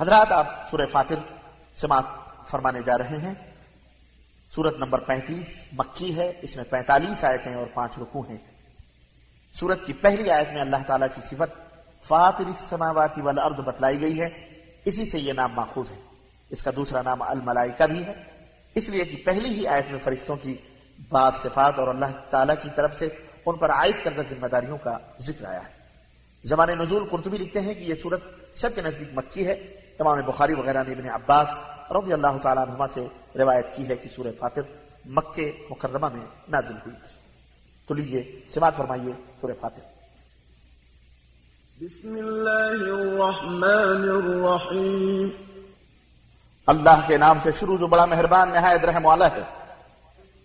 حضرات، آپ سورہ فاتر سماعت فرمانے جا رہے ہیں۔ سورت نمبر پینتیس مکی ہے، اس میں پینتالیس آیتیں اور پانچ رکو ہیں۔ سورت کی پہلی آیت میں اللہ تعالیٰ کی صفت فاتر السماوات والارض بتلائی گئی ہے۔ اسی سے یہ نام ماخوذ ہے۔ اس کا دوسرا نام الملائکہ بھی ہے۔ اس لیے کہ پہلی ہی آیت میں فرشتوں کی بعض صفات اور اللہ تعالیٰ کی طرف سے ان پر عائد کردہ ذمہ داریوں کا ذکر آیا ہے۔ زمان نزول قرطبی لکھتے ہیں کہ یہ صورت سب کے نزدیک مکی ہے۔ امام بخاری وغیرہ نے ابن عباس رضی اللہ تعالیٰ عنہ سے روایت کی ہے کہ سورہ فاتر مکہ مکرمہ میں نازل ہوئی تھی۔ تو لیجیے سماعت فرمائیے سورہ فاتر۔ بسم اللہ الرحمن الرحیم۔ اللہ کے نام سے شروع جو بڑا مہربان نہایت رحم والا ہے۔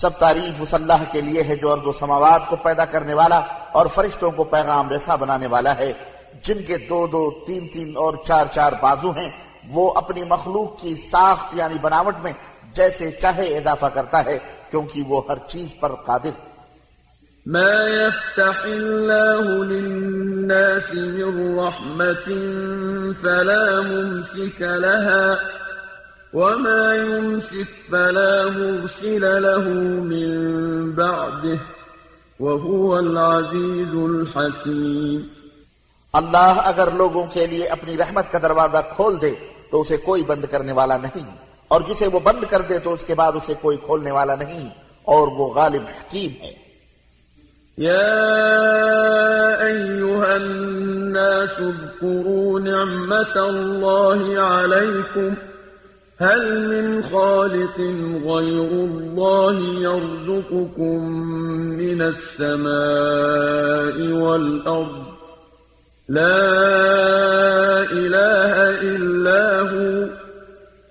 سب تعریف اس اللہ کے لیے ہے جو ارد و سماوات کو پیدا کرنے والا اور فرشتوں کو پیغام رسا بنانے والا ہے۔ جن کے دو دو، تین تین اور چار چار بازو ہیں، وہ اپنی مخلوق کی ساخت یعنی بناوٹ میں جیسے چاہے اضافہ کرتا ہے، کیونکہ وہ ہر چیز پر قادر۔ ما يفتح الله للناس من رحمة فلا ممسك لها۔ وما يمسك فلا مرسل له من بعده وهو العزيز الحكيم اللہ اگر لوگوں کے لیے اپنی رحمت کا دروازہ کھول دے تو اسے کوئی بند کرنے والا نہیں اور جسے وہ بند کر دے تو اس کے بعد اسے کوئی کھولنے والا نہیں اور وہ غالب حکیم ہے۔ يا أيها الناس اذكروا نعمة الله عليكم هل من خالق غير الله يرزقكم من السماء والأرض؟ لا إله إلا هو،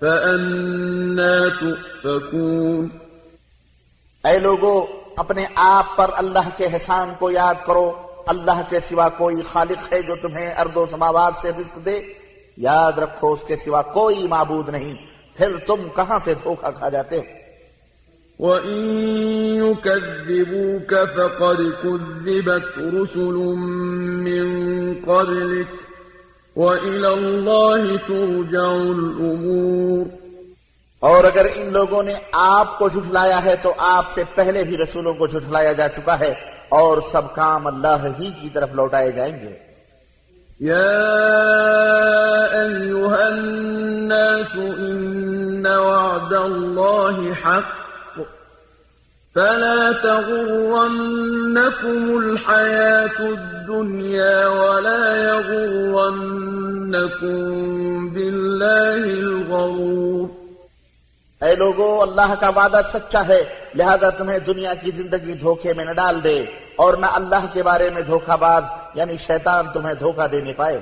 فأنا تؤفكون. اے لوگو، اپنے آپ پر اللہ کے احسان کو یاد کرو۔ اللہ کے سوا کوئی خالق ہے جو تمہیں ارد و سماوات سے رزق دے۔ یاد رکھو، اس کے سوا کوئی معبود نہیں۔ پھر تم کہاں سے دھوکہ کھا جاتے ہو؟ وَإِن يُكَذِّبُوكَ فَقَدْ كُذِّبَتْ رُسُلٌ مِّن قَبْلِكَ وَإِلَى اللَّهِ تُرْجَعُ الْأُمُورُ۔ اور اگر ان لوگوں نے آپ کو جھٹلایا ہے تو آپ سے پہلے بھی رسولوں کو جھٹلایا جا چکا ہے اور سب کام اللہ ہی کی طرف لوٹائے جائیں گے۔ يا أيها الناس إن وعد الله حق فلا تغرنكم الحياة الدنيا ولا يغرنكم بالله الغرور اے لوگو، اللہ کا وعدہ سچا ہے، لہذا تمہیں دنیا کی زندگی دھوکے میں نہ ڈال دے اور نہ اللہ کے بارے میں دھوکہ باز یعنی شیطان تمہیں دھوکہ دینے پائے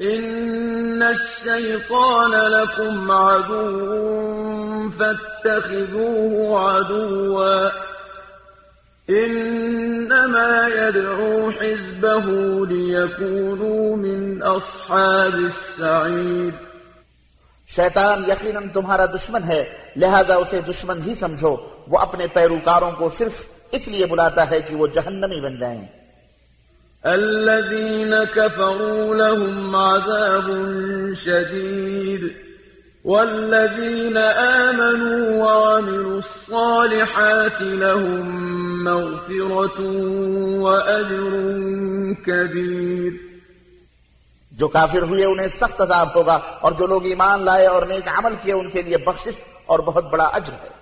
إن الشيطان لكم عدو فاتخذوه عدوا إنما يدعو حزبه ليكونوا من أصحاب السعير شیطان یقیناً تمہارا دشمن ہے لہذا اسے دشمن ہی سمجھو۔ وہ اپنے پیروکاروں کو صرف اس لیے بلاتا ہے کہ وہ جہنمی بن جائیں۔ الذين كفروا لهم عذاب شديد والذين آمنوا وعملوا الصالحات لهم مغفرة وأجر كبير. جو کافر ہوئے انہیں سخت عذاب ہوگا اور جو لوگ ایمان لائے اور نیک عمل کیے ان کے لیے بخشش اور بہت بڑا اجر ہے۔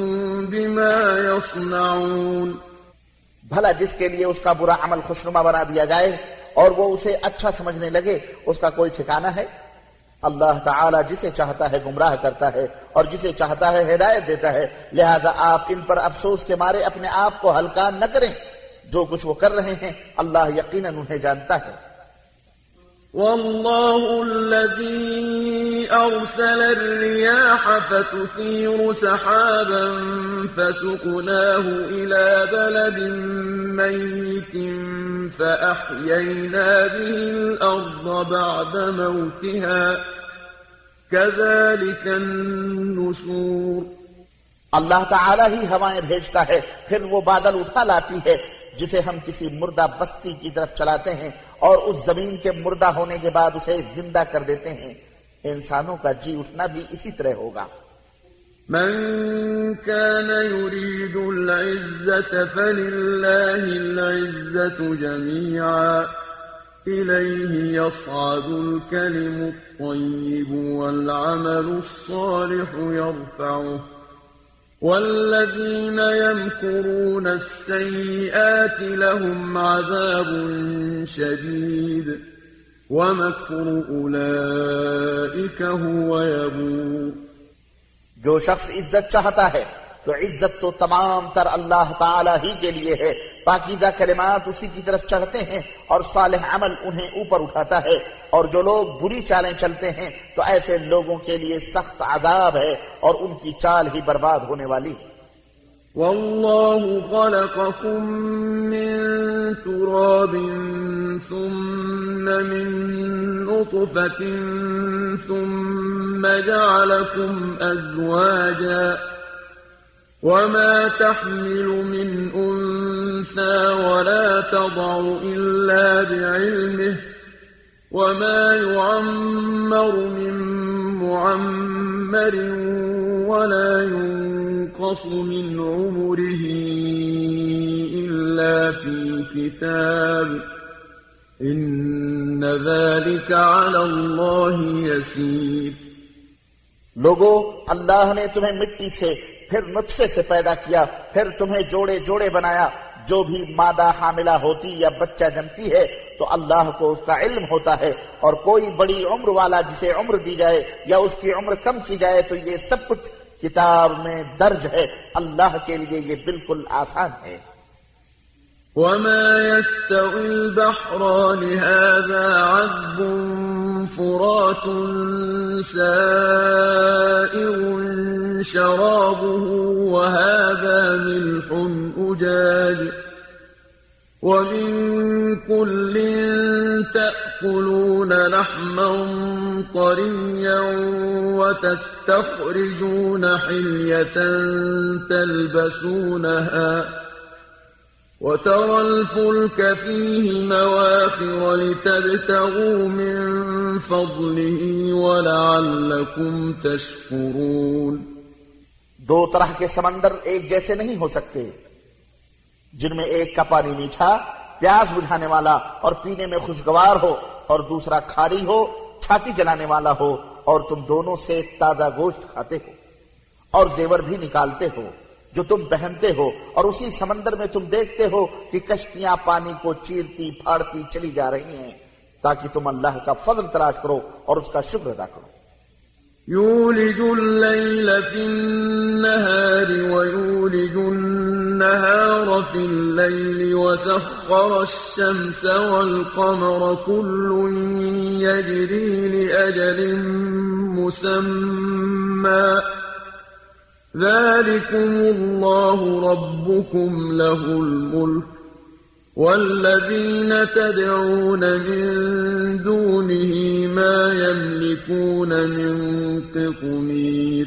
يصنعون. بھلا جس کے لیے اس کا برا عمل خوشنما بنا دیا جائے اور وہ اسے اچھا سمجھنے لگے، اس کا کوئی ٹھکانہ ہے؟ اللہ تعالی جسے چاہتا ہے گمراہ کرتا ہے اور جسے چاہتا ہے ہدایت دیتا ہے، لہذا آپ ان پر افسوس کے مارے اپنے آپ کو ہلکا نہ کریں۔ جو کچھ وہ کر رہے ہیں، اللہ یقیناً انہیں جانتا ہے۔ والله الذي أرسل الرياح فتثير سحابا فسقناه إلى بلد ميت فأحيينا به الأرض بعد موتها. كذلك النشور. اللہ تعالی ہی ہوائیں بھیجتا ہے پھر وہ بادل اٹھا لاتی ہے۔ جسے ہم کسی مردہ بستی کی طرف چلاتے ہیں اور اس زمین کے مردہ ہونے کے بعد اسے زندہ کر دیتے ہیں، انسانوں کا جی اٹھنا بھی اسی طرح ہوگا۔ من كان يريد العزة فلله العزة جميعا إليه يصعد الكلم الطيب والعمل الصالح يرفعه والذين يمكرون السيئات لهم عذاب شديد ومكر أولئك هو يبور. جو شخص عزت چاہتا ہے تو عزت تو تمام تر اللہ تعالی ہی کے لیے ہے۔ پاکیزہ کلمات اسی کی طرف چڑھتے ہیں اور صالح عمل انہیں اوپر اٹھاتا ہے۔ اور جو لوگ بری چالیں چلتے ہیں تو ایسے لوگوں کے لیے سخت عذاب ہے اور ان کی چال ہی برباد ہونے والی والله خلقكم من تراب ثم من نطفة ثم جعلكم أزواجاً وما تحمل من أنثى ولا تضع إلا بعلمه وما يعمر من معمر ولا ينقص من عمره إلا في كتاب إن ذلك على الله يسير لوگو اللہ نے تمہیں مٹی سے پھر نطفے سے پیدا کیا، پھر تمہیں جوڑے جوڑے بنایا۔ جو بھی مادہ حاملہ ہوتی یا بچہ جنتی ہے، تو اللہ کو اس کا علم ہوتا ہے۔ اور کوئی بڑی عمر والا جسے عمر دی جائے یا اس کی عمر کم کی جائے، تو یہ سب کچھ کتاب میں درج ہے۔ اللہ کے لیے یہ بالکل آسان ہے۔ وما يستوي البحران هذا عذب فرات سائر شرابه وهذا ملح أجاج ومن كل تأكلون لحما طريا وتستخرجون حلية تلبسونها وترى الفلك فيه مواخر لتبتغوا من فضله ولعلكم تشكرون. دو طرح کے سمندر ایک جیسے نہیں ہو سکتے، جن میں ایک کا پانی میٹھا، پیاس بجھانے والا اور پینے میں خوشگوار ہو، اور دوسرا کھاری ہو، چھاتی جلانے والا ہو، اور تم دونوں سے تازہ گوشت کھاتے ہو، اور زیور بھی نکالتے ہو۔ جو تم پہنتے ہو اور اسی سمندر میں تم دیکھتے ہو کہ کشتیاں پانی کو چیرتی، پھاڑتی چلی جا رہی ہیں۔ تاکہ تم اللہ کا فضل تلاش کرو اور اس کا شکر ادا کرو۔ يولج الليل في النهار ويولج النهار في الليل وسخر الشمس والقمر كل يجري لأجل مسمى ذلكم الله ربكم له الملك والذين تدعون من دونه ما يملكون من قطمير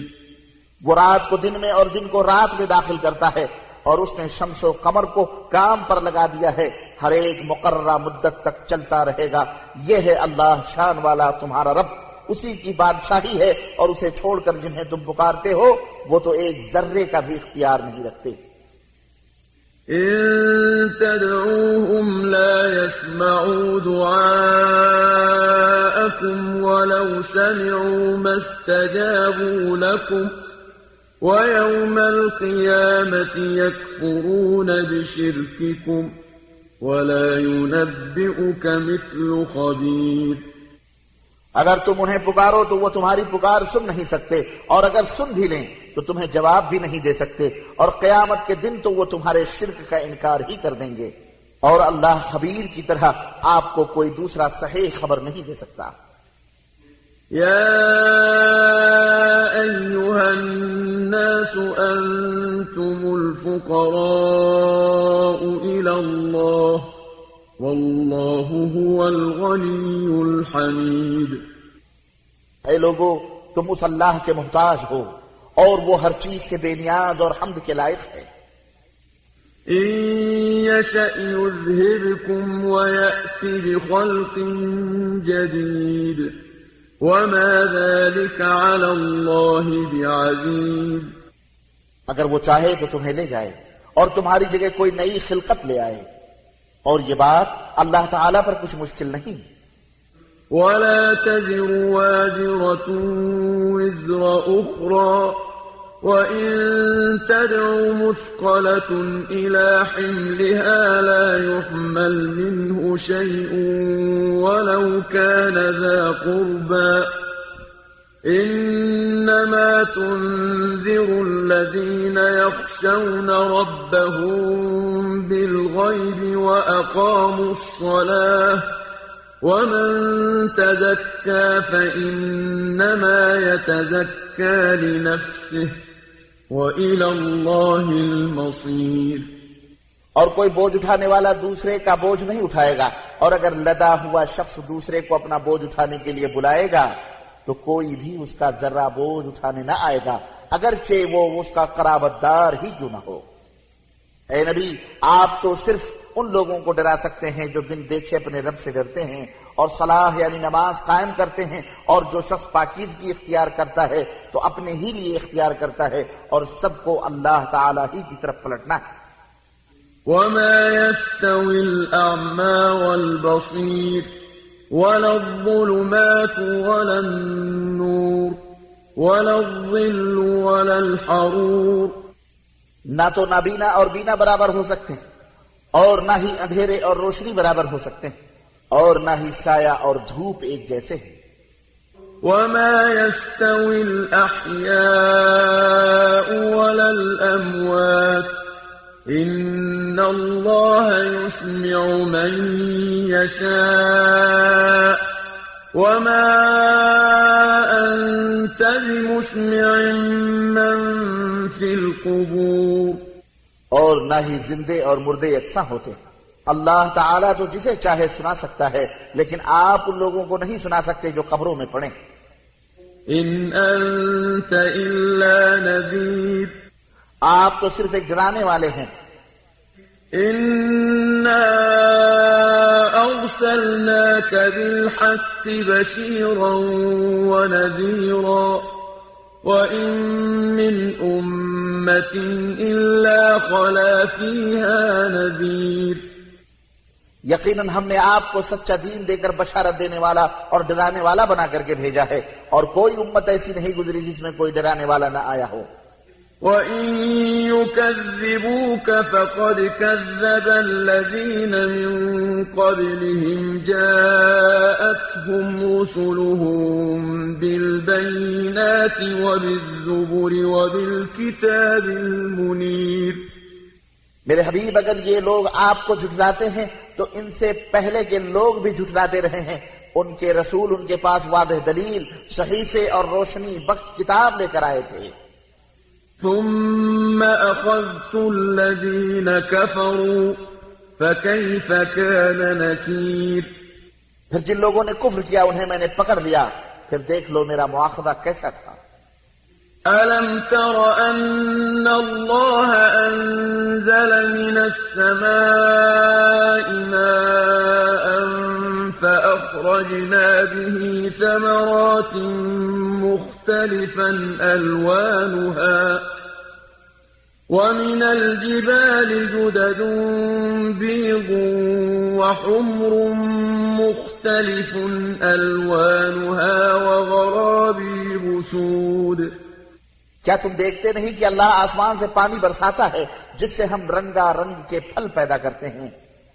وہ رات کو دن میں اور دن کو رات میں داخل کرتا ہے اور اس نے شمس و قمر کو کام پر لگا دیا ہے۔ ہر ایک مقررہ مدت تک چلتا رہے گا۔ یہ ہے اللہ شان والا تمہارا رب۔ اسی کی بادشاہی ہے اور اسے چھوڑ کر جنہیں تم پکارتے ہو، وہ تو ایک ذرے کا بھی اختیار نہیں رکھتے۔ إن تدعوهم لا يسمعوا دعاءكم ولو سمعوا ما استجابوا لكم ويوم القيامة يكفرون بشرككم ولا ينبئك مثل خبير اگر تم انہیں پکارو تو وہ تمہاری پکار سن نہیں سکتے اور اگر سن بھی لیں تو تمہیں جواب بھی نہیں دے سکتے اور قیامت کے دن تو وہ تمہارے شرک کا انکار ہی کر دیں گے اور اللہ خبیر کی طرح آپ کو کوئی دوسرا صحیح خبر نہیں دے سکتا۔ يا أيها الناس أنتم الفقراء إلى الله والله هو الغني الحميد اے لوگو تم اس اللہ کے محتاج ہو اور وہ ہر چیز سے بے نیاز اور حمد کے لائق ہے۔ إن يشأ يذهبكم ويأتي بخلق جديد وما ذلك على الله بعزيز اگر وہ چاہے تو تمہیں لے جائے اور تمہاری جگہ کوئی نئی خلقت لے آئے۔ اور یہ بات اللہ تعالیٰ پر کچھ مشکل نہیں۔ ولا تزر وازرة وزر أخرى وإن تدع مثقلة إلى حملها لا يحمل منه شيء ولو كان ذا قربى إنما تنذر الذين يخشون ربهم بالغيب وأقاموا الصلاة ومن تزكى فإنما يتزكى لنفسه وإلى الله المصير اور کوئی بوجھ اٹھانے والا دوسرے کا بوجھ نہیں اٹھائے گا اور اگر لدا ہوا شخص دوسرے کو اپنا بوجھ اٹھانے کے لیے بلائے گا، تو کوئی بھی اس کا ذرہ بوجھ اٹھانے نہ آئے گا، اگرچہ وہ اس کا قرابت دار ہی کیوں نہ ہو۔ اے نبی، آپ تو صرف ان لوگوں کو ڈرا سکتے ہیں جو بن دیکھے اپنے رب سے ڈرتے ہیں اور صلاح یعنی نماز قائم کرتے ہیں اور جو شخص پاکیزگی اختیار کرتا ہے تو اپنے ہی لیے اختیار کرتا ہے اور سب کو اللہ تعالی ہی کی طرف پلٹنا ہے۔ وما يستوي الأعمى والبصير ولا الظلمات ولا النور ولا الظل ولا الحرور نہ تو نابینا اور بینا برابر ہو سکتے ہیں اور نہ ہی اندھیرے اور روشنی برابر ہو سکتے ہیں اور نہ ہی سایہ اور دھوپ ایک جیسے ہیں وما يستوي الأحياء ولا الأموات إن الله يسمع من يشاء وما أنت بمسمع من في القبور اور نہ ہی زندے اور مردے یکساں ہوتے ہیں۔ اللہ تعالیٰ تو جسے چاہے سنا سکتا ہے لیکن آپ ان لوگوں کو نہیں سنا سکتے جو قبروں میں پڑے إن أنت إلا نذير آپ تو صرف ایک ڈرانے والے ہیں۔ إنا أرسلناك بالحق بشيرا ونذيرا وإن من أمة إلا خلا فيها نذير یقیناً ہم نے آپ کو سچا دین دے کر بشارت دینے والا اور ڈرانے والا بنا کر کے بھیجا ہے اور کوئی امت ایسی نہیں گزری جس میں کوئی ڈرانے والا نہ آیا ہو۔ وإن يكذبوك فقد كذب الذين من قبلهم جاءتهم رسلهم بالبينات وبالزبر وبالكتاب المنير میرے حبیب، اگر یہ لوگ آپ کو جھٹلاتے ہیں، تو ان سے پہلے کے لوگ بھی جھٹلاتے رہے ہیں۔ ان کے رسول، ان کے پاس واضح دلیل، صحیفے اور روشنی بخش کتاب لے کر آئے تھے۔ ثم أخذت الذين كفروا فكيف كان نكير؟ پھر جن لوگوں نے کفر کیا انہیں میں نے پکڑ لیا۔ پھر دیکھ لو میرا مواخذہ کیسا تھا۔ ألم تر أن الله أنزل من السماء ماء فأخرجنا به ثمرات مختلفا ألوانها ومن الجبال جدد بيض وحمر مختلف ألوانها وغرابيب سود کیا تم دیکھتے نہیں کہ اللہ آسمان سے پانی برساتا ہے جس سے ہم رنگا رنگ کے پھل پیدا کرتے ہیں؟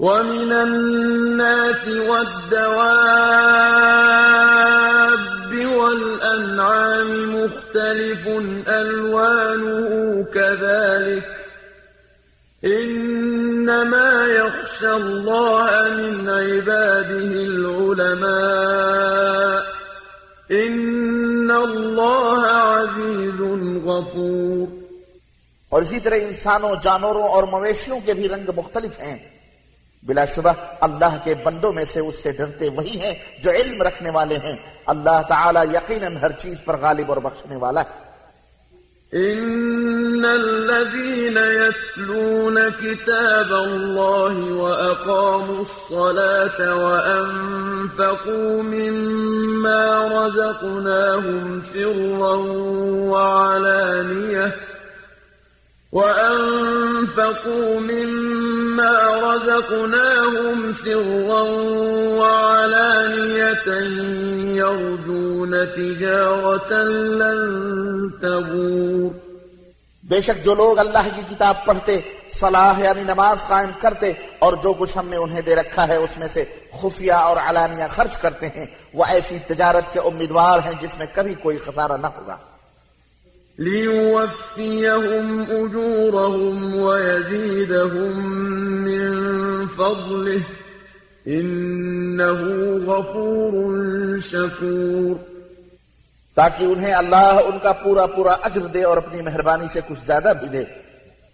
ومن الناس والدواب والأنعام مختلف ألوانه كذلك إنما يخشى الله من عباده العلماء إن اللہ عزیز غفور۔ اور اسی طرح انسانوں، جانوروں اور مویشیوں کے بھی رنگ مختلف ہیں۔ بلا شبہ اللہ کے بندوں میں سے اس سے ڈرتے وہی ہیں جو علم رکھنے والے ہیں۔ اللہ تعالی یقیناً ہر چیز پر غالب اور بخشنے والا ہے۔ إن الذين يتلون كتاب الله وأقاموا الصلاة وأنفقوا مما رزقناهم سرا وعلانيةً وأنفقوا مما رزقناهم سرا وعلانية يرجون تجارة لن تبور بے شک جو لوگ اللہ کی کتاب پڑھتے، صلاح یعنی نماز قائم کرتے اور جو کچھ ہم نے انہیں دے رکھا ہے، اس میں سے خفیہ اور علانیہ خرچ کرتے ہیں۔ وہ ایسی تجارت کے امیدوار ہیں جس میں کبھی کوئی خسارہ نہ ہوگا۔ ليوفيهم أجورهم ويزيدهم من فضله إنه غفور شكور۔ تاکہ انہیں اللہ ان کا پورا پورا اجر دے اور اپني مہربانی سے کچھ زیادہ بھی دے۔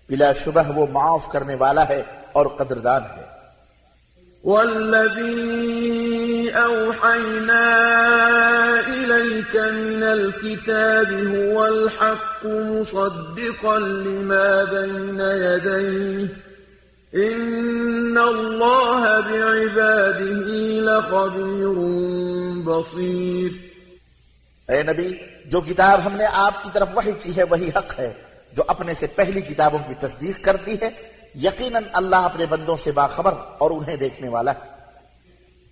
بلا شبہ وہ معاف کرنے والا ہے اور قدردان ہے۔ والذي أوحينا إليك من الكتاب هو الحق مصدقا لما بين يديه. إن الله بعباده لخبير بصير. اے نبی، جو کتاب ہم نے آپ کی طرف وحی کی ہے، وہی حق ہے، جو اپنے سے پہلی کتابوں کی تصدیق کرتی ہے، یقیناً اللہ اپنے بندوں سے باخبر اور انہیں دیکھنے والا ہے۔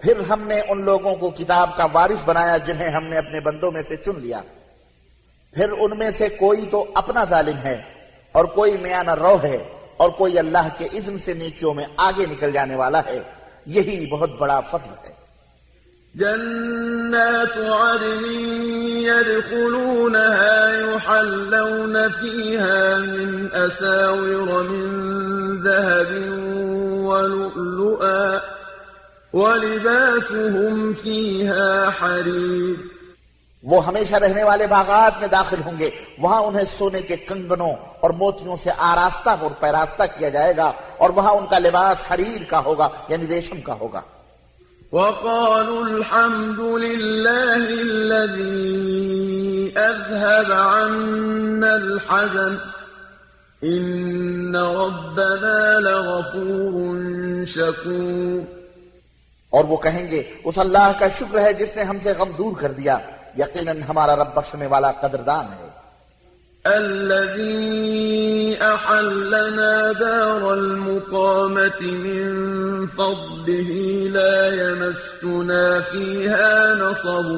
پھر ہم نے ان لوگوں کو کتاب کا وارث بنایا جنہیں ہم نے اپنے بندوں میں سے چن لیا۔ پھر ان میں سے کوئی تو اپنا ظالم ہے اور کوئی میانہ رو ہے اور کوئی اللہ کے اذن سے نیکیوں میں آگے نکل جانے والا ہے۔ یہی بہت بڑا فضل ہے۔ جنات عدن يدخلونها يحلون فيها من أساور من ذهب ولؤلؤا ولباسهم فيها حرير. وہ ہمیشہ رہنے والے باغات میں داخل ہوں گے۔ وہاں انہیں سونے کے کنگنوں اور موتیوں سے آراستہ اور پیراستہ کیا جائے گا اور وہاں ان کا لباس حریر کا ہوگا یعنی ریشم کا ہوگا۔ وقالوا الحمد لله الذي أذهب عنا الحزن. إن ربنا لغفور شكور. اور وہ کہیں گے اس اللہ کا شکر ہے جس نے ہم سے غم دور کر دیا۔ یقیناً ہمارا رب بخشنے والا قدردان ہے۔ الذي أحلنا دار المقامة من فضله لا يمسنا فيها نصب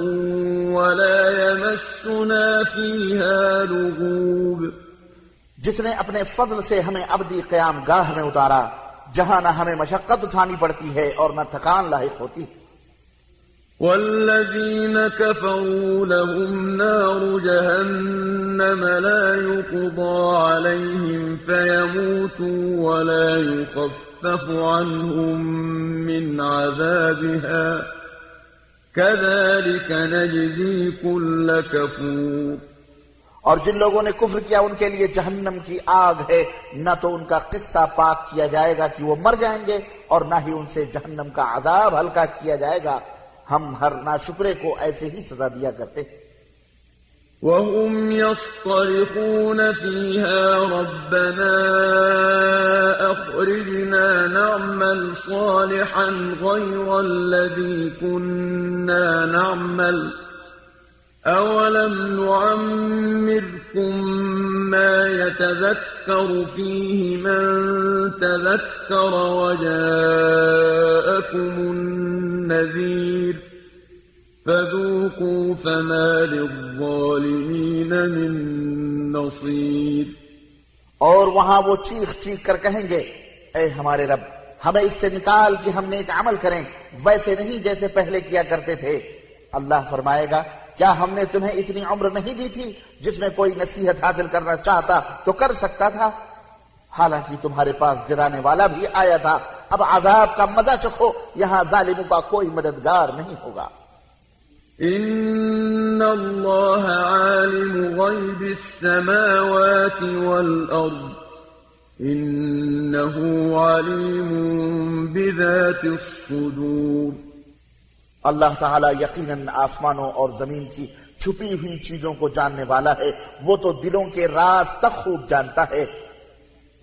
ولا يمسنا فيها لغوب. جس نے اپنے فضل سے ہمیں ابدی قیام گاہ میں اتارا جہاں نہ ہمیں مشقت اٹھانی پڑتی ہے اور نہ تھکان لاحق ہوتی ہے۔ والذين كفروا لهم نار جهنم لا يقضى عليهم فيموتوا ولا يخفف عنهم من عذابها۔ كذلك نجزي كل كفور اور جن لوگوں نے کفر کیا، ان کے لیے جہنم کی آگ ہے۔ نہ تو ان کا قصہ پاک کیا جائے گا کہ وہ مر جائیں گے اور نہ ہی ان سے جہنم کا عذاب ہلکا کیا جائے گا۔ ہم ہر ناشکرے کو ایسے ہی سزا دیا کرتے ہیں۔ وهم يصطرخون فيها ربنا أخرجنا نعمل صالحا غير الذي كنا نعمل أولم نعمركم ما يتذكر فيه من تذكر وجاءكم النذير فذوقوا فما للظالمين من نصير اور وہاں وہ چیخ چیخ کر کہیں گے، اے ہمارے رب، ہمیں اس سے نکال کہ ہم نیک عمل کریں، ویسے نہیں جیسے پہلے کیا کرتے تھے۔ اللہ فرمائے گا کیا ہم نے تمہیں اتنی عمر نہیں دی تھی جس میں کوئی نصیحت حاصل کرنا چاہتا تو کر سکتا تھا؟ حالانکہ تمہارے پاس جرانے والا بھی آیا تھا۔ اب عذاب کا مزہ چکھو، یہاں ظالموں کا کوئی مددگار نہیں ہوگا۔ إن الله عالم غيب السماوات والأرض إنه عليم بذات الصدور۔ اللہ تعالیٰ یقیناً آسمانوں اور زمین کی چھپی ہوئی چیزوں کو جاننے والا ہے۔ وہ تو دلوں کے راز تک خوب جانتا ہے۔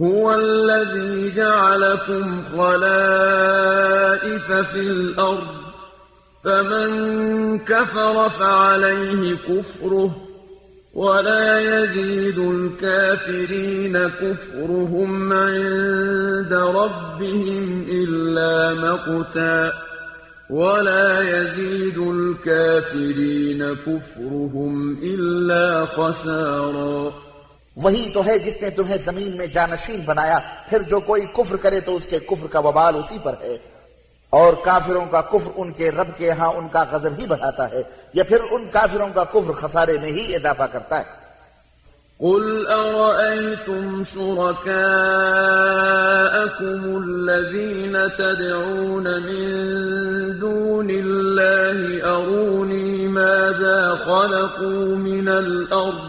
هو الذي جعلكم خلائف في الأرض، فمن كفر فعليه كفره، ولا يزيد الكافرين كفرهم عند ربهم إلا مقتا۔ ولا يزيد الكافرين كفرهم إلا خسارا وہی تو ہے جس نے تمہیں زمین میں جانشین بنایا۔ پھر جو کوئی کفر کرے تو اس کے کفر کا وبال اسی پر ہے۔ اور کافروں کا کفر ان کے رب کے ہاں ان کا غضب ہی بڑھاتا ہے۔ یا پھر ان کافروں کا کفر خسارے میں ہی اضافہ کرتا ہے۔ قل أرأيتم شركاءكم الذين تدعون من دون الله أروني ماذا خلقوا من الأرض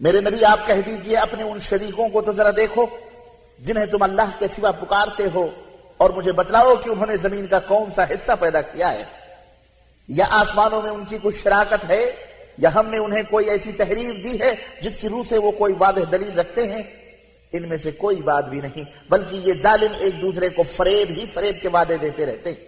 میرے نبی، آپ کہہ دیجیے اپنے ان شریکوں کو تو ذرا دیکھو جنہیں تم اللہ کے سوا پکارتے ہو اور مجھے بتلاؤ کہ انہوں نے زمین کا کون سا حصہ پیدا کیا ہے۔ یا آسمانوں میں ان کی کچھ شراکت ہے؟ یا ہم نے انہیں کوئی ایسی تحریر دی ہے جس کی روح سے وہ کوئی واضح دلیل رکھتے ہیں؟ ان میں سے کوئی بات بھی نہیں، بلکہ یہ ظالم ایک دوسرے کو فریب ہی فریب کے وعدے دیتے رہتے ہیں۔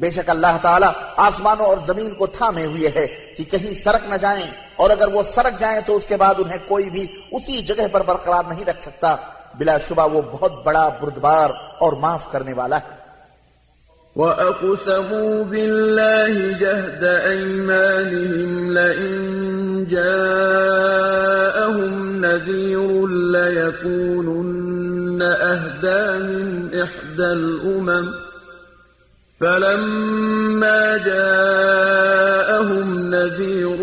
بے شک اللہ تعالیٰ آسمانوں اور زمین کو تھامے ہوئے ہے کہ کہیں سرک نہ جائیں اور اگر وہ سرک جائیں تو اس کے بعد انہیں کوئی بھی اسی جگہ پر برقرار نہیں رکھ سکتا۔ بلا شبہ وہ بہت بڑا بردبار اور معاف کرنے والا ہے۔ وَأَقْسَمُوا بِاللَّهِ جَهْدَ أَيْمَانِهِمْ لَئِن جَاءَهُمْ نَذِيرٌ لَيَكُونُنَّ أَهْدَى مِنْ إِحْدَى الْأُمَمِ فلما جاءهم نذير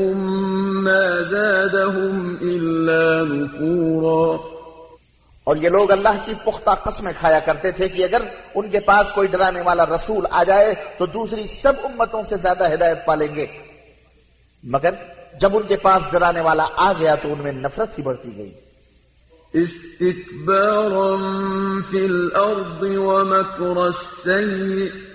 ما زادهم إلا نفورا اور یہ لوگ اللہ کی پختہ قسمیں کھایا کرتے تھے کہ اگر ان کے پاس کوئی ڈرانے والا رسول آ جائے تو دوسری سب امتوں سے زیادہ ہدایت پالیں گے۔ مگر جب ان کے پاس ڈرانے والا آ گیا تو ان میں نفرت ہی بڑھتی گئی۔ استكبارا في الأرض ومكر السيء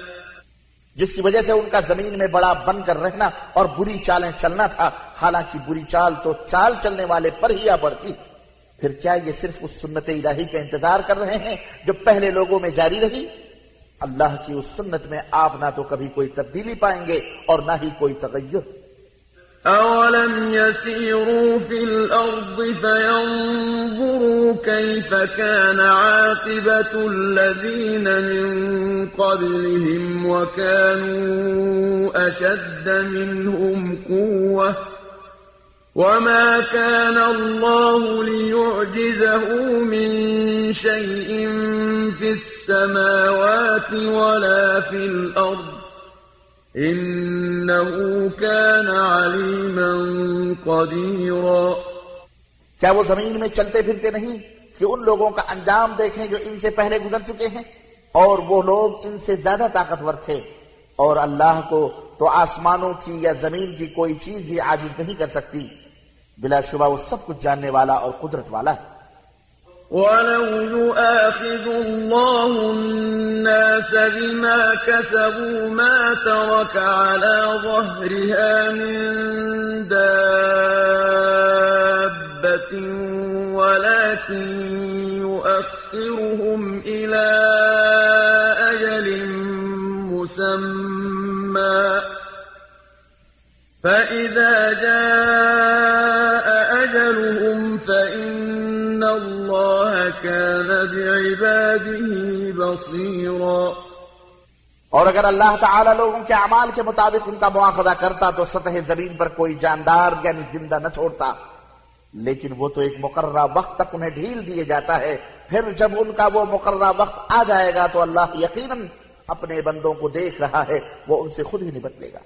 جس کی وجہ سے ان کا زمین میں بڑا بن کر رہنا اور بری چالیں چلنا تھا۔ حالانکہ بری چال تو چال چلنے والے پر ہی آ پڑتی۔ پھر کیا یہ صرف اس سنت الہی کا انتظار کر رہے ہیں جو پہلے لوگوں میں جاری رہی؟ اللہ کی اس سنت میں آپ نہ تو کبھی کوئی تبدیلی پائیں گے اور نہ ہی کوئی تغیر۔ أولم يسيروا في الأرض فينظروا كيف كان عاقبة الذين من قبلهم وكانوا أشد منهم قوة وما كان الله ليعجزه من شيء في السماوات ولا في الأرض إنه كان عليما قديرا وہ زمین میں چلتے پھرتے نہیں کہ ان لوگوں کا انجام دیکھیں جو ان سے پہلے گزر چکے ہیں اور وہ لوگ ان سے زیادہ طاقتور تھے اور اللہ کو تو آسمانوں کی یا زمین کی کوئی چیز بھی عاجز نہیں کر سکتی۔ بلا شبہ وہ سب کچھ جاننے والا اور قدرت والا ہے۔ ولو يؤاخذ الله الناس بما كسبوا ما ترك على ظهرها من دابة ولكن يؤخرهم إلى أجل مسمى. فإذا جاء أجلهم فإن الله كان بعباده بصيرا. اور اگر اللہ تعالیٰ لوگوں کے اعمال کے مطابق ان کا مواخذہ کرتا تو سطح زمین پر کوئی جاندار یعنی زندہ نہ چھوڑتا۔ لیکن وہ تو ایک مقررہ وقت تک انہیں ڈھیل دیے جاتا ہے۔ پھر جب ان کا وہ مقررہ وقت آ جائے گا تو اللہ یقیناً اپنے بندوں کو دیکھ رہا ہے، وہ ان سے خود ہی نپٹ لے گا۔